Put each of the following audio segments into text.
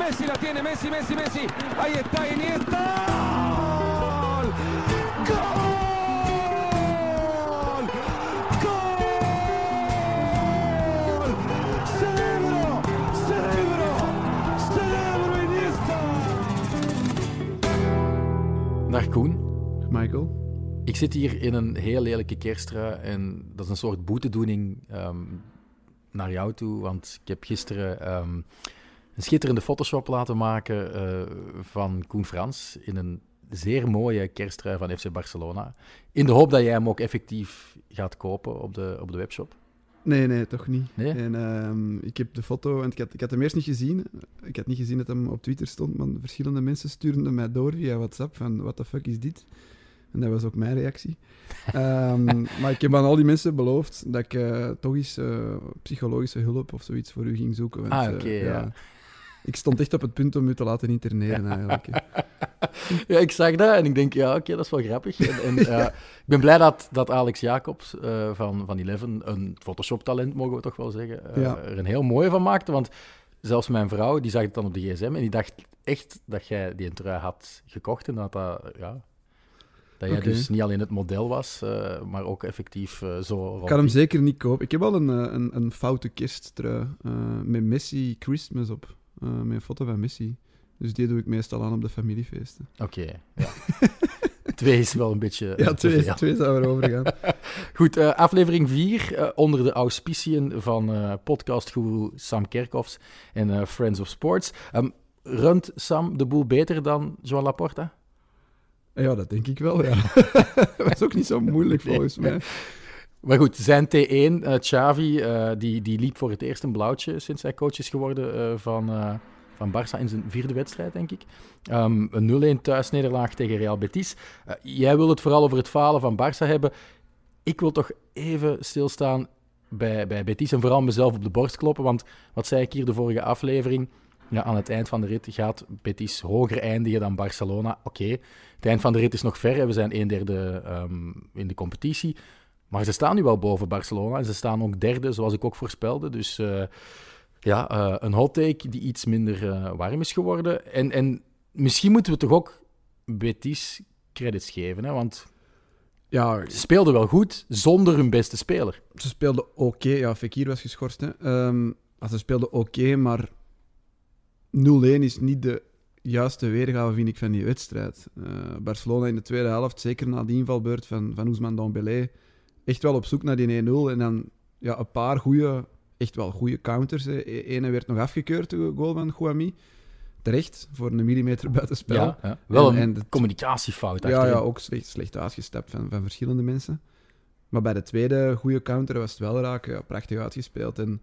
Messi la tiene, Messi, Messi, Messi. Ahí está Iniesta. ¡Gol! ¡Gol! ¡Cerebro! ¡Cerebro! ¡Cerebro Iniesta! Dag Koen. Michael. Ik zit hier in een heel lelijke kerstrui en dat is een soort boetedoening ehm, naar jou toe. Want ik heb gisteren ehm, een schitterende Photoshop laten maken eh, van Koen Frans in een zeer mooie kerstrui van FC Barcelona. In de hoop dat jij hem ook effectief gaat kopen op de, op de webshop. Nee, nee, toch niet. Nee? En ehm, ik heb de foto, en ik had, ik had hem eerst niet gezien. Ik had niet gezien dat hem op Twitter stond, maar verschillende mensen stuurden mij door via WhatsApp van what the fuck is dit? En dat was ook mijn reactie. Ehm, maar ik heb aan al die mensen beloofd dat ik eh, toch eens eh, psychologische hulp of zoiets voor u ging zoeken. want, Ah, oké, ja. Ik stond echt op het punt om u te laten interneren eigenlijk. Ja, ik zag dat en ik denk, ja, oké, dat is wel grappig. En, en, ik ben blij dat, dat Alex Jacobs eh, van, van Eleven, een Photoshop-talent mogen we toch wel zeggen, eh, Ja. er een heel mooie van maakte. Want zelfs mijn vrouw, die zag het dan op de gsm en die dacht echt dat jij die een trui had gekocht en dat dat, ja... Dat jij dus niet alleen het model was, eh, maar ook effectief zo... rond Ik kan hem zeker niet kopen. Ik heb al een, een, een foute kersttrui met Messi Christmas op. Eh, met een foto van Messi. Dus die doe ik meestal aan op de familiefeesten. Oké, ja. Twee is wel een beetje eh, Ja, twee, veel. twee zou erover gaan. Goed, eh, aflevering 4 onder de auspiciën van eh podcastguru Sam Kerkhoffs en Friends of Sports. Ehm, runt Sam de boel beter dan Joan Laporta? Ja, dat denk ik wel, ja. dat is ook niet zo moeilijk Nee. volgens mij. Maar goed, zijn T1, eh Xavi, eh, die, die liep voor het eerst een blauwtje sinds hij coach is geworden eh, van, van Barça in zijn vierde wedstrijd, denk ik. Ehm, een 0-1 thuisnederlaag tegen Real Betis. Jij wil het vooral over het falen van Barça hebben. Ik wil toch even stilstaan bij, bij Betis en vooral mezelf op de borst kloppen, want wat zei ik hier de vorige aflevering? Ja, aan het eind van de rit gaat Betis hoger eindigen dan Barcelona. Oké, het eind van de rit is nog ver. We zijn een derde ehm, in de competitie. Maar ze staan nu wel boven Barcelona en ze staan ook derde, zoals ik ook voorspelde. Dus eh, ja, eh, een hot take die iets minder eh, warm is geworden. En, en misschien moeten we toch ook Betis credits geven, hè? want Ja, ze speelden wel goed zonder hun beste speler. ze speelden oké. Ja, Fekir was geschorst. Hè. Ehm, ze speelden oké, maar 0-1 is niet de juiste weergave, vind ik, van die wedstrijd. Barcelona in de tweede helft, zeker na die invalbeurt van, van Ousmane Dembélé, echt wel op zoek naar die 1-0. En dan ja, een paar goede, echt wel goede counters. hè. E- Ene werd nog afgekeurd, de goal van Guami. Terecht, voor een millimeter buitenspel. Ja, ja. Wel En- een en de- communicatiefout Ja, ja, ook slecht, slecht uitgestapt van, van verschillende mensen. Maar bij de tweede goede counter was het wel raak. Ja, prachtig uitgespeeld. En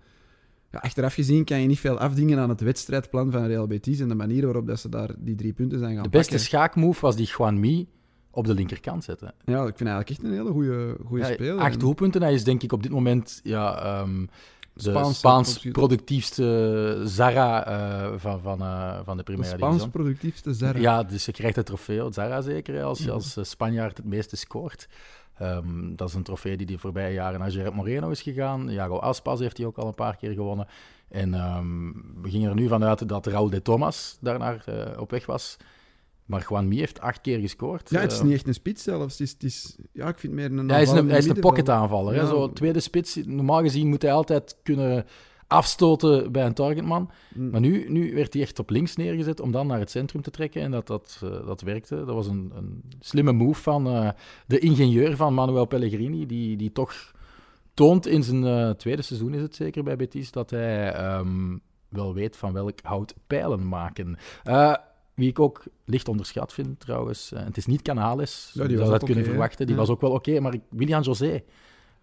ja, achteraf gezien kan je niet veel afdingen aan het wedstrijdplan van Real Betis en de manier waarop dat ze daar die drie punten zijn gaan De beste pakken. schaakmove was die Juan Mi op de linkerkant zetten. Ja, ik vind eigenlijk echt een hele goede, goede Ja, speler. acht En doelpunten. Hij is denk ik op dit moment ja, ehm, de Spaans- Spaans, productiefste Zara eh, van, van, eh, van de Primera Spaans Division. productiefste Zara. Ja, dus je krijgt het trofee, Zara zeker, als Ja. als eh, Spanjaard het meeste scoort. Ehm, dat is een trofee die de voorbije jaren naar Gerard Moreno is gegaan. Jago Aspas heeft hij ook al een paar keer gewonnen. En ehm, we gingen er nu vanuit dat Raúl de Thomas daarnaar op weg was. Maar Juan Mi heeft acht keer gescoord. Ja, het is Eh, niet echt een spits zelfs. Het is, het is, ja, ik vind meer een hij is een, aanvallende hij is een middenvelder. pocketaanvaller. hè. Zo, tweede spits. Normaal gezien moet hij altijd kunnen afstoten bij een targetman. Mm. Maar nu, nu werd hij echt op links neergezet om dan naar het centrum te trekken. En dat, dat, eh, dat werkte. Dat was een, een slimme move van eh, de ingenieur van Manuel Pellegrini. Die, die toch toont in zijn tweede seizoen, is het zeker bij Betis, dat hij ehm, wel weet van welk hout pijlen maken. Wie ik ook licht onderschat vind trouwens. eh, het is niet Canales, Ja, die was dat kunnen verwachten. Die Ja. was ook wel oké. maar William José,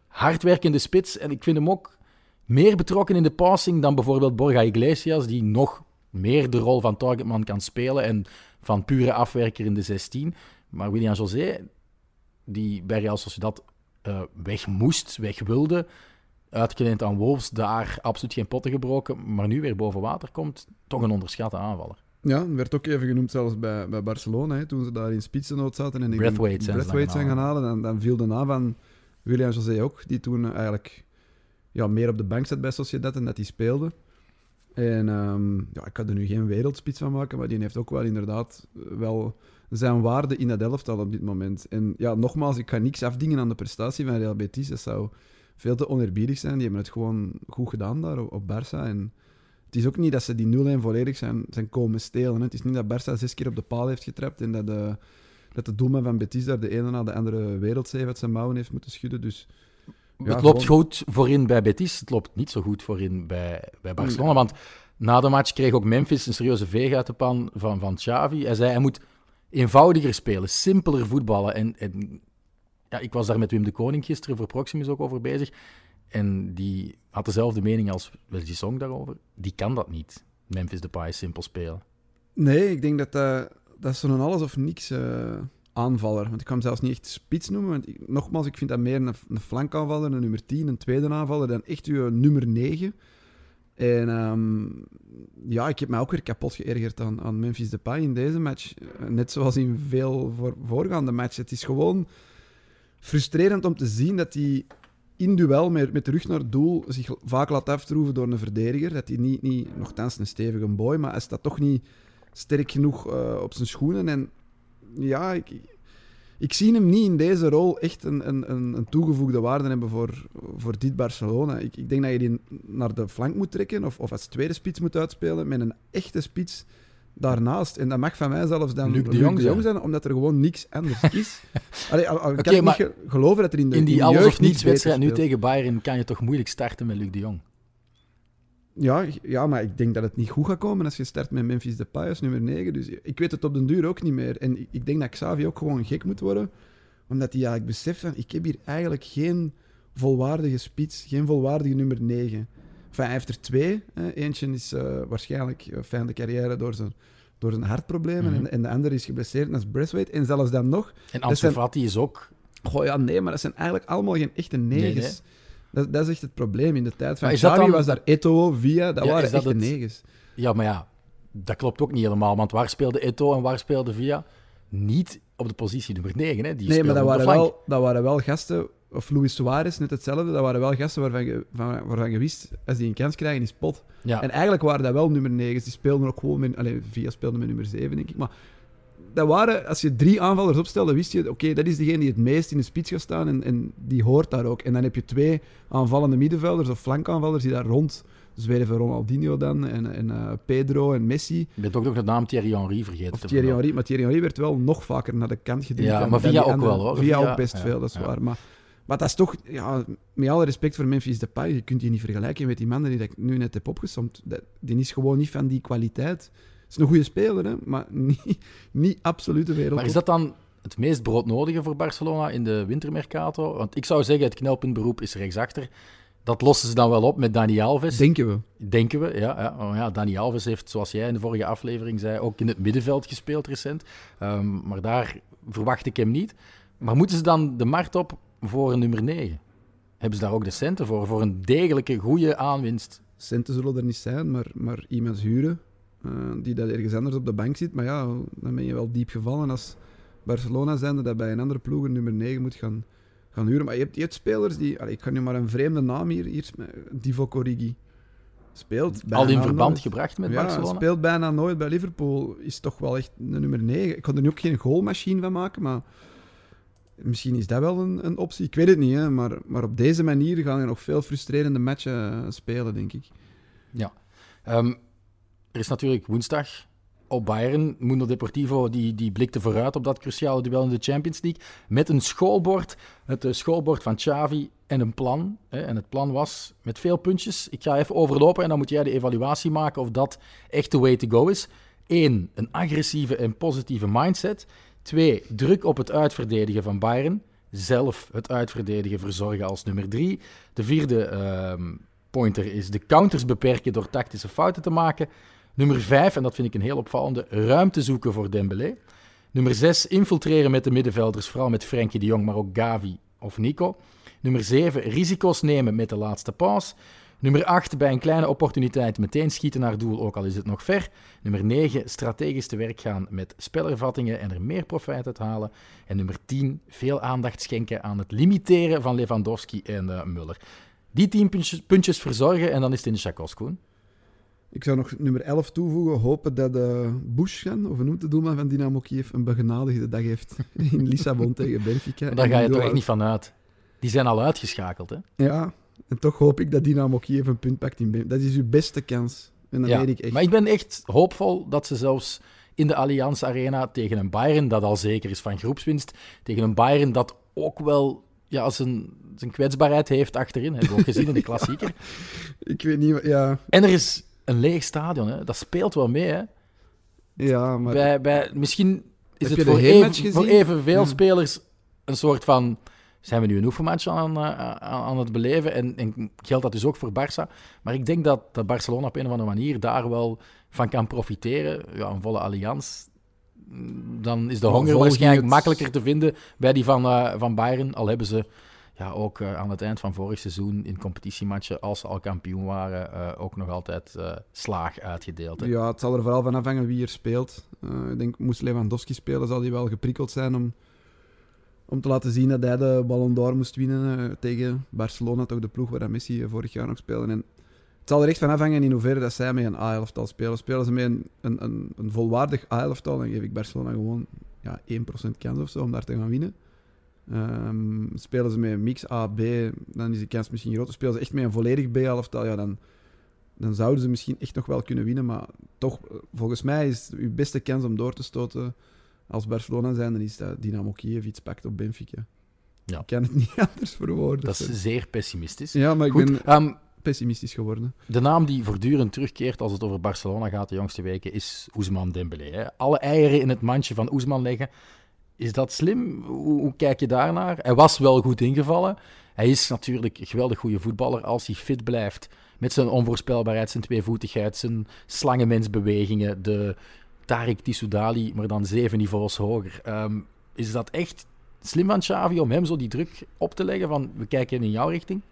hardwerkende spits. En ik vind hem ook meer betrokken in de passing dan bijvoorbeeld Borja Iglesias, die nog meer de rol van targetman kan spelen en van pure afwerker in de 16. Maar William José, die bij Real Sociedad eh weg moest, weg wilde, uitgeleend aan Wolves, daar absoluut geen potten gebroken, maar nu weer boven water komt, toch een onderschatte aanvaller. Ja, werd ook even genoemd zelfs bij, bij Barcelona, hè, toen ze daar in spitsennood zaten. En ik Braithwaite zijn gaan halen. Dan, dan viel de naam van William José ook, die toen eigenlijk ja, meer op de bank zat bij Sociedad en dat hij speelde. En ehm, ja, ik kan er nu geen wereldspits van maken, maar die heeft ook wel inderdaad wel zijn waarde in dat elftal op dit moment. En ja, nogmaals, ik ga niks afdingen aan de prestatie van Real Betis. Dat zou veel te oneerbiedig zijn. Die hebben het gewoon goed gedaan daar op, op Barça. En het is ook niet dat ze die 0-1 volledig zijn, zijn komen stelen. Hè. Het is niet dat Barça zes keer op de paal heeft getrapt en dat de, dat de doelman van Betis daar de ene na de andere wereldzeef uit zijn mouwen heeft moeten schudden. Dus, ja, het loopt gewoon- goed voorin bij Betis, het loopt niet zo goed voorin bij, bij Barcelona. Want na de match kreeg ook Memphis een serieuze veeg uit de pan van, van Xavi. Hij zei, hij moet eenvoudiger spelen, simpeler voetballen. En, en ja, ik was daar met Wim de Koning gisteren voor Proximus ook over bezig. En die had dezelfde mening als Welgi Song daarover. Die kan dat niet, Memphis Depay simpel spelen. Nee, ik denk dat dat, dat zo'n alles of niks eh, aanvaller. Want ik kan hem zelfs niet echt spits noemen. Want ik- nogmaals, ik vind dat meer een, flankaanvaller, een nummer 10, een tweede aanvaller, dan echt uw nummer 9. En ehm, ja, ik heb mij ook weer kapot geërgerd aan, aan Memphis Depay in deze match. Eh, Net zoals in veel voor, voorgaande matchen. Het is gewoon frustrerend om te zien dat hij in duel met, met de rug naar het doel zich vaak laat aftroeven door een verdediger. Dat hij niet, niet nogthans een stevige boy, maar hij staat toch niet sterk genoeg eh, op zijn schoenen. En ja, ik, ik zie hem niet in deze rol echt een, een, een, toegevoegde waarde hebben voor, voor dit Barcelona. Ik, ik denk dat je die naar de flank moet trekken of, of als tweede spits moet uitspelen met een echte spits daarnaast. En dat mag van mij zelfs dan Luc de Jong zijn. zijn, omdat er gewoon niks anders is. Allee, al, al kan ik niet ge- geloven dat er in de In die de alles jeugd of niets wedstrijd nu tegen Bayern kan je toch moeilijk starten met Luc de Jong. Ja, ja, maar ik denk dat het niet goed gaat komen als je start met Memphis Depay als nummer 9. Dus ik weet het op den duur ook niet meer. En ik- ik denk dat Xavi ook gewoon gek moet worden. Omdat hij eigenlijk beseft van, ik heb hier eigenlijk geen volwaardige spits, geen volwaardige nummer 9. Enfin, hij heeft er twee. Hè. Eentje is eh, waarschijnlijk uh, fijn de carrière door zijn, door zijn hartproblemen. Mhm. en, en de andere is geblesseerd en is. En zelfs dan nog... En Ansu is ook... Goh, ja, nee, maar dat zijn eigenlijk allemaal geen echte negens. nee. Dat, dat is echt het probleem. In de tijd van Xavi dan- was daar Eto'o, Via, dat Ja, waren dat echte het- negens. Ja, maar ja, dat klopt ook niet helemaal. Want waar speelde Eto en waar speelde Via? Niet op de positie nummer 9. Hè. Die Nee, maar dat waren, wel, dat waren wel gasten, of Luis Suarez, net hetzelfde, dat waren wel gasten waarvan je, van, waarvan je wist, als die een kans krijgen, is pot. Ja. En eigenlijk waren dat wel nummer 9. Die speelden ook gewoon met, allez, Via speelde met nummer 7, denk ik. Maar dat waren, als je drie aanvallers opstelde, wist je, oké, dat is degene die het meest in de spits gaat staan en, en die hoort daar ook. En dan heb je twee aanvallende middenvelders of flankaanvallers die daar rond zwerven. Ronaldinho dan, en, en eh, Pedro en Messi. Je bent ook nog de naam Thierry Henry vergeten. Of Thierry. Henry. Maar Thierry Henry werd wel nog vaker naar de kant geduwd. Ja, maar Via ook wel, hoor. Via Via- ook best ja, veel, dat is ja. waar. Maar, maar dat is toch, ja, met alle respect voor Memphis Depay, je kunt die niet vergelijken met die mannen die ik nu net heb opgesomd. Die is gewoon niet van die kwaliteit. is een goede speler, hè, maar niet, niet absolute wereld. Maar is dat dan het meest broodnodige voor Barcelona in de wintermercato? Want ik zou zeggen, het knelpuntberoep is rechtsachter. Dat lossen ze dan wel op met Dani Alves. Denken we. Denken we, ja. ja. Oh ja Dani Alves heeft, zoals jij in de vorige aflevering zei, ook in het middenveld gespeeld recent. Ehm, maar daar verwacht ik hem niet. Maar moeten ze dan de markt op voor een nummer 9? Hebben ze daar ook de centen voor? Voor een degelijke, goede aanwinst? Centen zullen er niet zijn, maar, maar iemand huren eh, die dat ergens anders op de bank zit. Maar ja, dan ben je wel diep gevallen als Barcelona zijnde dat bij een andere ploeg een nummer 9 moet gaan, gaan huren. Maar je hebt, je hebt spelers die... allee, ik kan nu maar een vreemde naam hier... hier Divock Origi. Speelt Al in verband nooit. gebracht met ja, Barcelona? speelt bijna nooit bij Liverpool. Is toch wel echt een nummer 9. Ik kan er nu ook geen goalmachine van maken, maar... Misschien is dat wel een, een optie. Ik weet het niet, hè, maar, maar op deze manier gaan er nog veel frustrerende matchen eh, spelen, denk ik. Ja. Ehm, er is natuurlijk woensdag op Bayern. Mundo Deportivo die, die blikte vooruit op dat cruciale duel in de Champions League. Met een schoolbord. Het eh, schoolbord van Xavi en een plan. En het plan was met veel puntjes. Ik ga even overlopen en dan moet jij de evaluatie maken of dat echt de way to go is. Eén, een agressieve en positieve mindset. Twee, druk op het uitverdedigen van Bayern. Zelf het uitverdedigen verzorgen als nummer drie. De vierde ehm, pointer is de counters beperken door tactische fouten te maken. Nummer 5, en dat vind ik een heel opvallende, ruimte zoeken voor Dembélé. Nummer 6, infiltreren met de middenvelders, vooral met Frenkie de Jong, maar ook Gavi of Nico. Nummer 7, risico's nemen met de laatste paas. Nummer 8, bij een kleine opportuniteit meteen schieten naar doel, ook al is het nog ver. Nummer 9, strategisch te werk gaan met spelervattingen en er meer profijt uit halen. En nummer 10, veel aandacht schenken aan het limiteren van Lewandowski en eh, Muller. Die 10 puntjes, puntjes verzorgen en dan is het in de chakos, Koen. Ik zou nog nummer 11 toevoegen. Hopen dat uh, Bushgan, of hoe noemt de doelman van Dynamo Kiev, een begenadigde dag heeft in Lissabon tegen Benfica. Daar ga je toch echt niet van uit. Die zijn al uitgeschakeld, hè? Ja, en toch hoop ik dat Dynamo Kiev een punt pakt in. Dat is uw beste kans. En dat ja, weet ik echt. Maar ik ben echt hoopvol dat ze zelfs in de Allianz Arena tegen een Bayern, dat al zeker is van groepswinst, tegen een Bayern dat ook wel ja, zijn, zijn kwetsbaarheid heeft achterin. Hebben we ook gezien in de klassieker. ik weet niet, ja. En er is een leeg stadion, hè. dat speelt wel mee. Hè. Ja, maar... Bij, bij, misschien is het voor, even, voor evenveel Ja. spelers een soort van... Zijn we nu een oefenmatch aan, eh, aan, aan het beleven? En, en geldt dat dus ook voor Barça? Maar ik denk dat, dat Barcelona op een of andere manier daar wel van kan profiteren. Ja, een volle allianz. Mm, Dan is de honger volgens waarschijnlijk het- makkelijker te vinden bij die van, eh, van Bayern. Al hebben ze ja, ook eh, aan het eind van vorig seizoen in competitiematchen, als ze al kampioen waren, ook nog altijd slaag uitgedeeld. hè. Ja, het zal er vooral van afhangen wie er speelt. Ik denk, moest Lewandowski spelen, zal hij wel geprikkeld zijn om, om te laten zien dat hij de Ballon d'Or moest winnen eh, tegen Barcelona, toch de ploeg waar Messi vorig jaar nog speelde. En het zal er echt van afhangen in hoeverre dat zij met een A-elftal spelen. Spelen ze met een, een, een, volwaardig A-elftal, dan geef ik Barcelona gewoon ja, 1% kans of zo om daar te gaan winnen. Ehm, spelen ze met een mix A-B, dan is de kans misschien groter. Spelen ze echt met een volledig B-elftal, ja, dan, dan zouden ze misschien echt nog wel kunnen winnen. Maar toch, eh, volgens mij is uw beste kans om door te stoten als Barcelona zijn, dan is dat Dynamo Kiev iets pakt op Benfica. Ja. Ik kan het niet anders verwoorden. Dat is zeer pessimistisch. Ja, maar ik Goed, ben ehm, pessimistisch geworden. De naam die voortdurend terugkeert als het over Barcelona gaat de jongste weken is Ousmane Dembélé. Hè. Alle eieren in het mandje van Ousmane leggen. Is dat slim? Hoe, hoe kijk je daarnaar? Hij was wel goed ingevallen. Hij is natuurlijk een geweldig goede voetballer als hij fit blijft. Met zijn onvoorspelbaarheid, zijn tweevoetigheid, zijn slangenmensbewegingen, de Tarek Tissoudali, maar dan zeven niveaus hoger. Ehm, is dat echt slim van Xavi om hem zo die druk op te leggen van we kijken in jouw richting?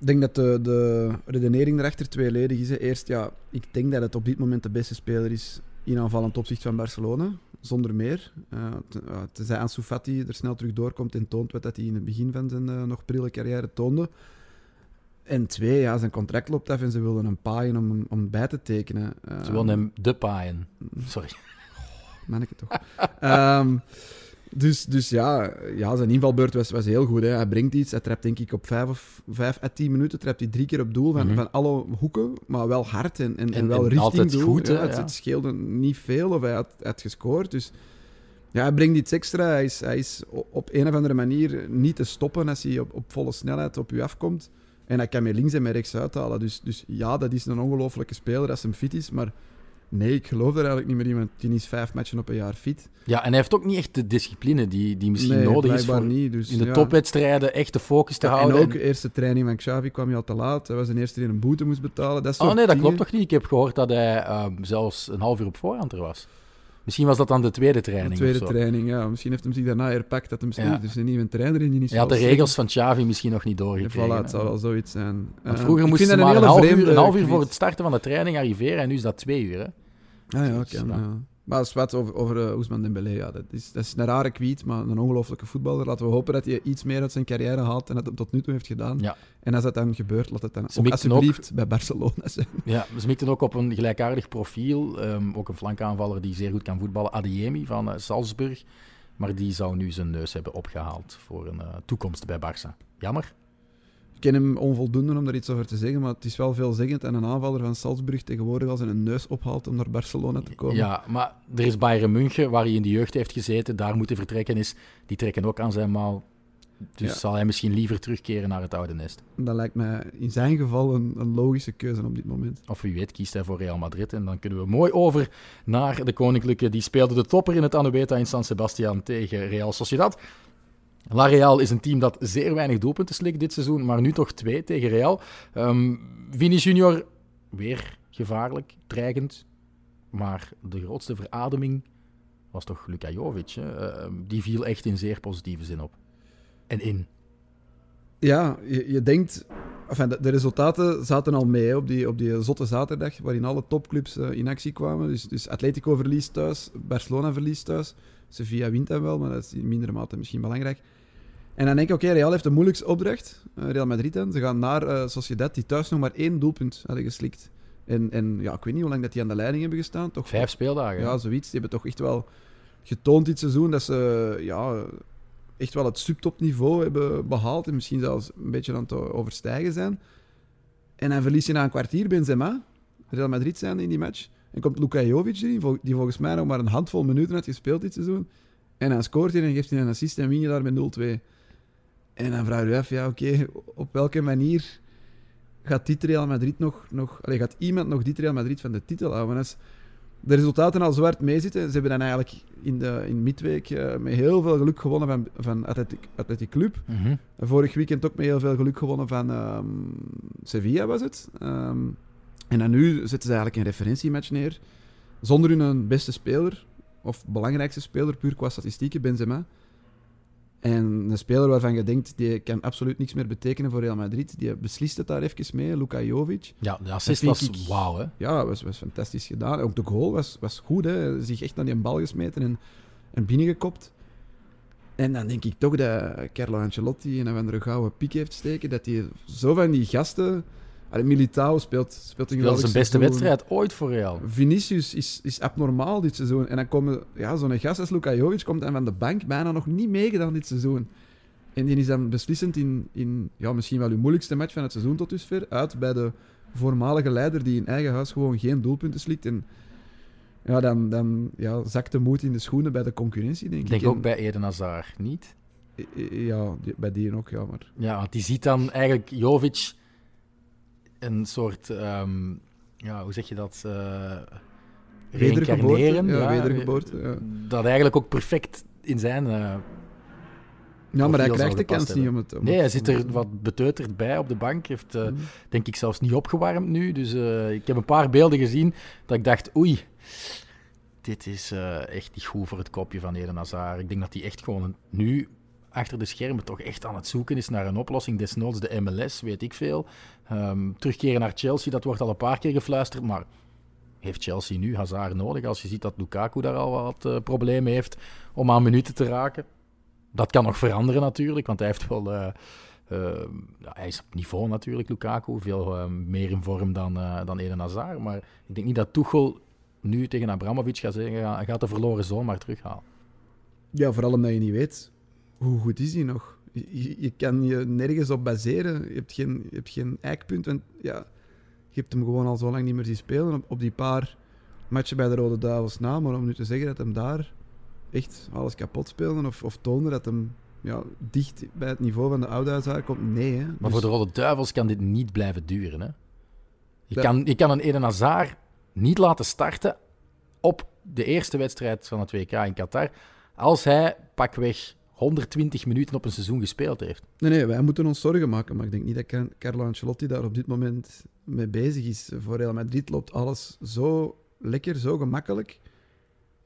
Ik denk dat de, de redenering erachter tweeledig is. Eerst, ja, ik denk dat het op dit moment de beste speler is in aanvallend opzicht van Barcelona. Zonder meer. Uh, tenzij Ansu Fati er snel terug doorkomt en toont wat hij in het begin van zijn eh, nog prille carrière toonde. En twee, ja, zijn contract loopt af en ze wilden een paaien om, hem- om bij te tekenen. Ze willen hem de paaien. Sorry. Manneke toch. Ehm, dus, dus ja, ja, zijn invalbeurt was, was heel goed. Hè. Hij brengt iets. Hij trapt denk ik op 5 of vijf à 10 minuten trapt hij drie keer op doel van, Mhm. van alle hoeken, maar wel hard en, en, en, En- wel en richting doel. goed, hè, ja, het, ja. het scheelde niet veel of hij had, had gescoord. Dus ja, hij brengt iets extra. Hij is, hij is op een of andere manier niet te stoppen als hij op, op volle snelheid op u afkomt. En hij kan met links en met rechts uithalen. Dus, dus ja, dat is een ongelofelijke speler als hij fit is. Maar nee, ik geloof er eigenlijk niet meer iemand. Die is vijf matchen op een jaar fit. Ja, en hij heeft ook niet echt de discipline die, die misschien nee, nodig is voor niet. Dus, in de ja. topwedstrijden echt de focus te Ja, houden. En ook, de eerste training van Xavi kwam je al te laat. Hij was de eerste die een boete moest betalen. Dat Oh nee, dat dingen. klopt toch niet? Ik heb gehoord dat hij ehm, zelfs een half uur op voorhand er was. Misschien was dat dan de tweede De training tweede of zo. training, ja. Misschien heeft hem zich daarna herpakt dat hem Ja. Er is een nieuwe trainer in die is Hij had de regels van Xavi misschien nog niet doorgekregen. Voilà, het zal wel zoiets zijn. Want Eh, vroeger ik moesten ze maar een half, uur, een half uur voor het starten van de training arriveren en nu is dat twee uur. Hè? Ah ja, Dus, ja. Maar als wat over, over uh, Ousmane Dembélé, ja, dat, is, dat is een rare kwiet, maar een ongelofelijke voetballer. Laten we hopen dat hij iets meer uit zijn carrière haalt en dat hij tot nu toe heeft gedaan. Ja. En als dat dan gebeurt, laat het dan Ze ook mikten alsjeblieft bij Barcelona zijn. Ja, we smikten ook op een gelijkaardig profiel. ehm, ook een flankaanvaller die zeer goed kan voetballen. Adeyemi van eh, Salzburg. Maar die zou nu zijn neus hebben opgehaald voor een eh, toekomst bij Barça. Jammer. Ik ken hem onvoldoende om daar iets over te zeggen, maar het is wel veelzeggend. En een aanvaller van Salzburg tegenwoordig als hij een neus ophaalt om naar Barcelona te komen. Ja, maar er is Bayern München, waar hij in de jeugd heeft gezeten. Daar moeten vertrekken is. Die trekken ook aan zijn mouw. Dus Ja. zal hij misschien liever terugkeren naar het oude nest. Dat lijkt mij in zijn geval een, een logische keuze op dit moment. Of wie weet kiest hij voor Real Madrid. En dan kunnen we mooi over naar de Koninklijke. Die speelde de topper in het Anoeta in San Sebastian tegen Real Sociedad. La Real is een team dat zeer weinig doelpunten slikt dit seizoen, maar nu toch twee tegen Real. Ehm Vini Junior, weer gevaarlijk, dreigend. Maar de grootste verademing was toch Luka Jovic. Hè? Ehm, die viel echt in zeer positieve zin op. En in. Ja, je, je denkt... De, de resultaten zaten al mee op, die, op die zotte zaterdag, waarin alle topclubs eh, in actie kwamen. Dus, dus Atletico verliest thuis, Barcelona verliest thuis. Sevilla wint dan wel, maar dat is in mindere mate misschien belangrijk. En dan denk ik, oké, Real heeft de moeilijkste opdracht. eh, Real Madrid dan. Ze gaan naar eh, Sociedad, die thuis nog maar één doelpunt hadden geslikt En, en ja, ik weet niet hoe lang dat die aan de leiding hebben gestaan. Toch Vijf speeldagen. Ja, zoiets. Die hebben toch echt wel getoond dit seizoen dat ze ja, echt wel het subtopniveau hebben behaald. En misschien zelfs een beetje aan het overstijgen zijn. En dan verlies je na een kwartier Benzema, Real Madrid zijn in die match. En komt Luka Jovic erin, die volgens mij nog maar een handvol minuten had gespeeld dit seizoen. En dan scoort hij en geeft hij een assist en win je daar met 0-2. En dan vraag je je af, ja oké, op welke manier gaat dit Real Madrid nog... nog allee, gaat iemand nog dit Real Madrid van de titel houden? Als de resultaten al zwart meezitten, ze hebben dan eigenlijk in de in midweek eh, met heel veel geluk gewonnen van, van Athletic, Athletic Club. Mhm. Vorig weekend ook met heel veel geluk gewonnen van ehm, Sevilla, was het. Ehm, en dan nu zetten ze eigenlijk een referentiematch neer. Zonder hun beste speler, of belangrijkste speler, puur qua statistieken, Benzema. En een speler waarvan je denkt, die kan absoluut niks meer betekenen voor Real Madrid. Die beslist het daar even mee, Luka Jovic. Ja, de assist was wauw, hè. Ja, was, was fantastisch gedaan. Ook de goal was, was goed. Hè. Zich echt naar die bal gesmeten en, en binnengekopt. En dan denk ik toch dat Carlo Ancelotti een of andere gouden piek heeft steken. Dat hij zo van die gasten... Allee, Militao speelt, speelt een Dat was zijn beste seizoen. wedstrijd ooit voor Real. Vinicius is, is abnormaal dit seizoen. En dan komen ja, zo'n gast als Luka Jovic komt en van de bank bijna nog niet meegedaan dit seizoen. En die is dan beslissend in, in ja, misschien wel uw moeilijkste match van het seizoen tot dusver. Uit bij de voormalige leider die in eigen huis gewoon geen doelpunten slikt. En ja, dan, dan ja, zakt de moed in de schoenen bij de concurrentie, denk Ik ik. denk ook bij Eden Hazard niet. Ja, bij die ook, ja. Maar Ja, want die ziet dan eigenlijk Jovic een soort, ehm, ja, hoe zeg je dat? eh Wedergeboorte, ja, wedergeboorte, ja. Dat eigenlijk ook perfect in zijn. eh, ja, maar hij krijgt de kans niet om het... om nee, hij zit er wat beteuterd bij op de bank. Heeft, eh, Mm. denk ik, zelfs niet opgewarmd nu. Dus eh, ik heb een paar beelden gezien dat ik dacht, oei, dit is eh, echt niet goed voor het kopje van Eden Hazard. Ik denk dat hij echt gewoon nu achter de schermen toch echt aan het zoeken is naar een oplossing. Desnoods de MLS, weet ik veel. Ehm, terugkeren naar Chelsea, dat wordt al een paar keer gefluisterd, maar heeft Chelsea nu Hazard nodig? Als je ziet dat Lukaku daar al wat eh, problemen heeft om aan minuten te raken. Dat kan nog veranderen natuurlijk, want hij heeft wel... eh, eh, ja, hij is op niveau natuurlijk, Lukaku. Veel eh, meer in vorm dan, eh, dan Eden Hazard. Maar ik denk niet dat Tuchel nu tegen Abramovic gaat zeggen... "Ja, gaat de verloren zoon maar terughalen. Ja, vooral omdat je niet weet hoe goed is hij nog. Je, je- kan je nergens op baseren. Je hebt geen, je hebt geen eikpunt. Want ja, je hebt hem gewoon al zo lang niet meer zien spelen. Op, op die paar matchen bij de Rode Duivels na. Maar om nu te zeggen dat hem daar echt alles kapot speelde of, of toonde dat hem ja, dicht bij het niveau van de oude huishaar komt, nee. Hè. Maar voor de Rode Duivels kan dit niet blijven duren. Hè? Je, kan, je kan een Eden Hazard niet laten starten op de eerste wedstrijd van het WK in Qatar... als hij pakweg 120 minuten op een seizoen gespeeld heeft. Nee, nee, wij moeten ons zorgen maken. Maar ik denk niet dat Car- Carlo Ancelotti daar op dit moment mee bezig is. Voor Real Madrid loopt alles zo lekker, zo gemakkelijk.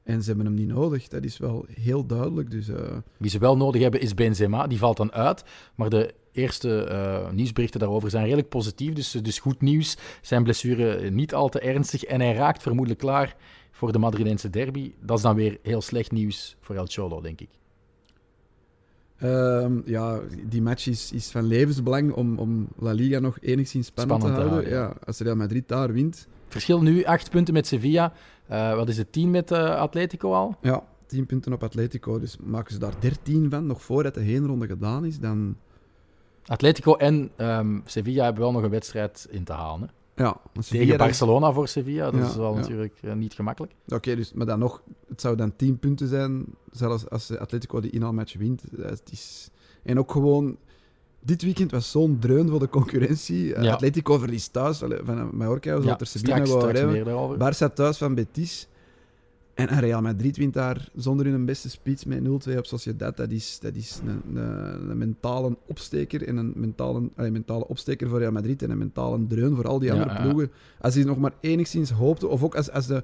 En ze hebben hem niet nodig. Dat is wel heel duidelijk. Dus eh, Wie ze wel nodig hebben is Benzema, die valt dan uit. Maar de eerste eh, nieuwsberichten daarover zijn redelijk positief. Dus, dus goed nieuws. Zijn blessure niet al te ernstig. En hij raakt vermoedelijk klaar voor de Madrileense derby. Dat is dan weer heel slecht nieuws voor El Cholo, denk ik. Ehm, ja, die match is, is van levensbelang om, om La Liga nog enigszins spannend, Spannend te te houden. ja. als Real Madrid daar wint, Verschil nu acht punten met Sevilla. Eh, wat is het, 10 met eh, Atletico al? ja, 10 punten op Atletico. Dus maken ze daar 13 van, nog voordat de heenronde gedaan is, dan... Atletico en ehm, Sevilla hebben wel nog een wedstrijd in te halen. Hè? Ja, Tegen Sevilla Barcelona voor Sevilla, dat Ja, is wel ja. natuurlijk eh, niet gemakkelijk. Oké, dus, maar dan nog, het zou dan 10 punten zijn, zelfs als Atletico die inhaalmatch wint. Eh, Het is, en ook gewoon, dit weekend was zo'n dreun voor de concurrentie. Eh, Ja. Atletico verliest thuis van Mallorca, zoals Ja, er Sevilla. Barça thuis van Betis. En Real Madrid wint daar zonder hun beste spits met 0-2 op Sociedad. Dat is, dat is een, een, een mentale opsteker. En een mentale, allee, mentale opsteker voor Real Madrid. En een mentale dreun voor al die Ja, andere ploegen. Als die nog maar enigszins hoopten. Of ook als, als de,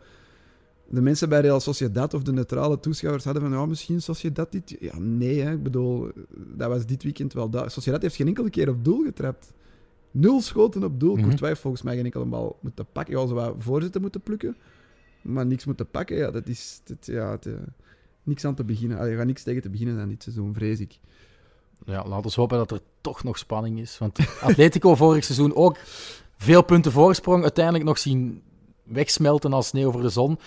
de mensen bij Real Sociedad of de neutrale toeschouwers hadden van. Ja, misschien Sociedad dit. Ja, nee, hè. ik bedoel, dat was dit weekend wel duidelijk. Sociedad heeft geen enkele keer op doel getrapt. Nul schoten op doel. Courtois heeft volgens mij geen enkele bal moeten pakken. Ja, ze wat voorzitten moeten plukken maar niks moeten pakken, ja, dat is dat, ja, het, eh, niks aan te beginnen. Allee, je gaat niks tegen te beginnen aan dit seizoen, vrees ik. Ja, laten we hopen dat er toch nog spanning is. Want Atletico vorig seizoen ook veel punten voorsprong uiteindelijk nog zien wegsmelten als sneeuw voor de zon.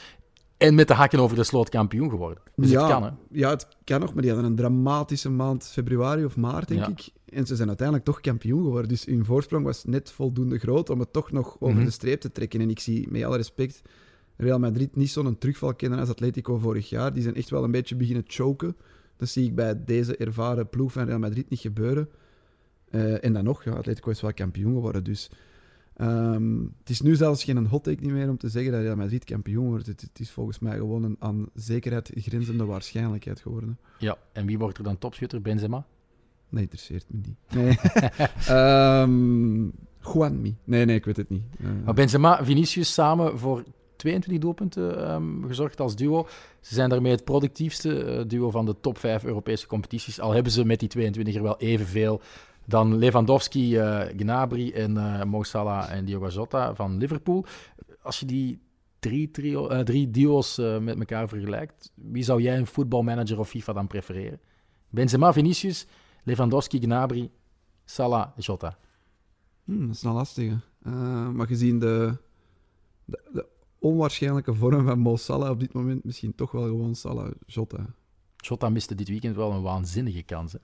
En met de hakken over de sloot kampioen geworden. Dus ja, het kan, hè? Ja, het kan nog, maar die hadden een dramatische maand februari of maart, denk Ja. ik. En ze zijn uiteindelijk toch kampioen geworden. Dus hun voorsprong was net voldoende groot om het toch nog over Mhm. de streep te trekken. En ik zie, met alle respect, Real Madrid niet zo'n terugval kennen als Atletico vorig jaar. Die zijn echt wel een beetje beginnen choken. Dat zie ik bij deze ervaren ploeg van Real Madrid niet gebeuren. Eh, en dan nog, ja, Atletico is wel kampioen geworden. Dus ehm, het is nu zelfs geen hot take niet meer om te zeggen dat Real Madrid kampioen wordt. Het, het is volgens mij gewoon een aan zekerheid grenzende waarschijnlijkheid geworden. Ja, en wie wordt er dan topschutter? Benzema? Nee, interesseert me niet. Nee. Ehm Juanmi. Nee, nee, ik weet het niet. Eh, Maar Benzema, Vinicius samen voor 22 doelpunten ehm, gezorgd als duo. Ze zijn daarmee het productiefste eh, duo van de top 5 Europese competities. Al hebben ze met die 22 er wel evenveel dan Lewandowski, eh, Gnabry en eh Mo Salah en Diogo Jota van Liverpool. Als je die drie, trio, drie duo's met elkaar vergelijkt, wie zou jij een voetbalmanager of FIFA dan prefereren? Benzema, Vinicius, Lewandowski, Gnabry, Salah, Jota. hmm, dat is een lastige. Maar gezien de, de onwaarschijnlijke vorm van Mo Salah op dit moment, misschien toch wel gewoon Salah Jota. Jota miste dit weekend wel een waanzinnige kans. Hè?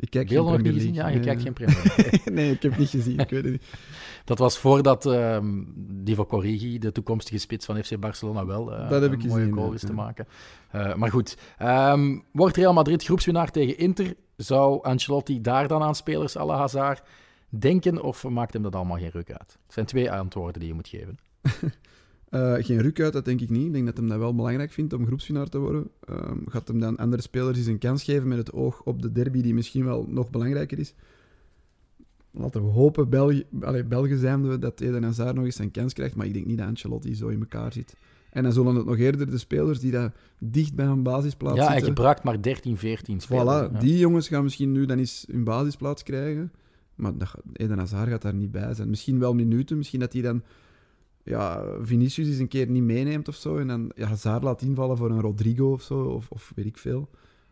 Ik kijk Beelden nog niet gezien? Ja, je kijkt geen Premier Nee, ik heb niet gezien. Ik weet het niet. Dat was voordat ehm Divo Origi, de toekomstige spits van FC Barcelona, wel Dat heb ik een mooie goal ja, is te maken. Eh, maar goed, Ehm, wordt Real Madrid groepswinnaar tegen Inter? Zou Ancelotti daar dan aan spelers à la Hazard denken of maakt hem dat allemaal geen ruk uit? Het zijn twee antwoorden die je moet geven. Eh, geen ruk uit, dat denk ik niet. Ik denk dat hij dat wel belangrijk vindt om groepswinnaar te worden. Ehm, gaat hem dan andere spelers eens een kans geven met het oog op de derby, die misschien wel nog belangrijker is. Laten we hopen, België, allee, Belgen zijn we, dat Eden Hazard nog eens een kans krijgt. Maar ik denk niet dat Ancelotti zo in elkaar zit. En dan zullen het nog eerder de spelers die daar dicht bij een basisplaats ja, hij zitten... gebruikt maar 13, 14 spelers. Voilà, Ja. die jongens gaan misschien nu dan eens hun basisplaats krijgen. Maar Eden Hazard gaat daar niet bij zijn. Misschien wel minuten, misschien dat hij dan ja, Vinicius eens een keer niet meeneemt of zo. En dan ja, Hazard laat invallen voor een Rodrigo of zo, of, of weet ik veel.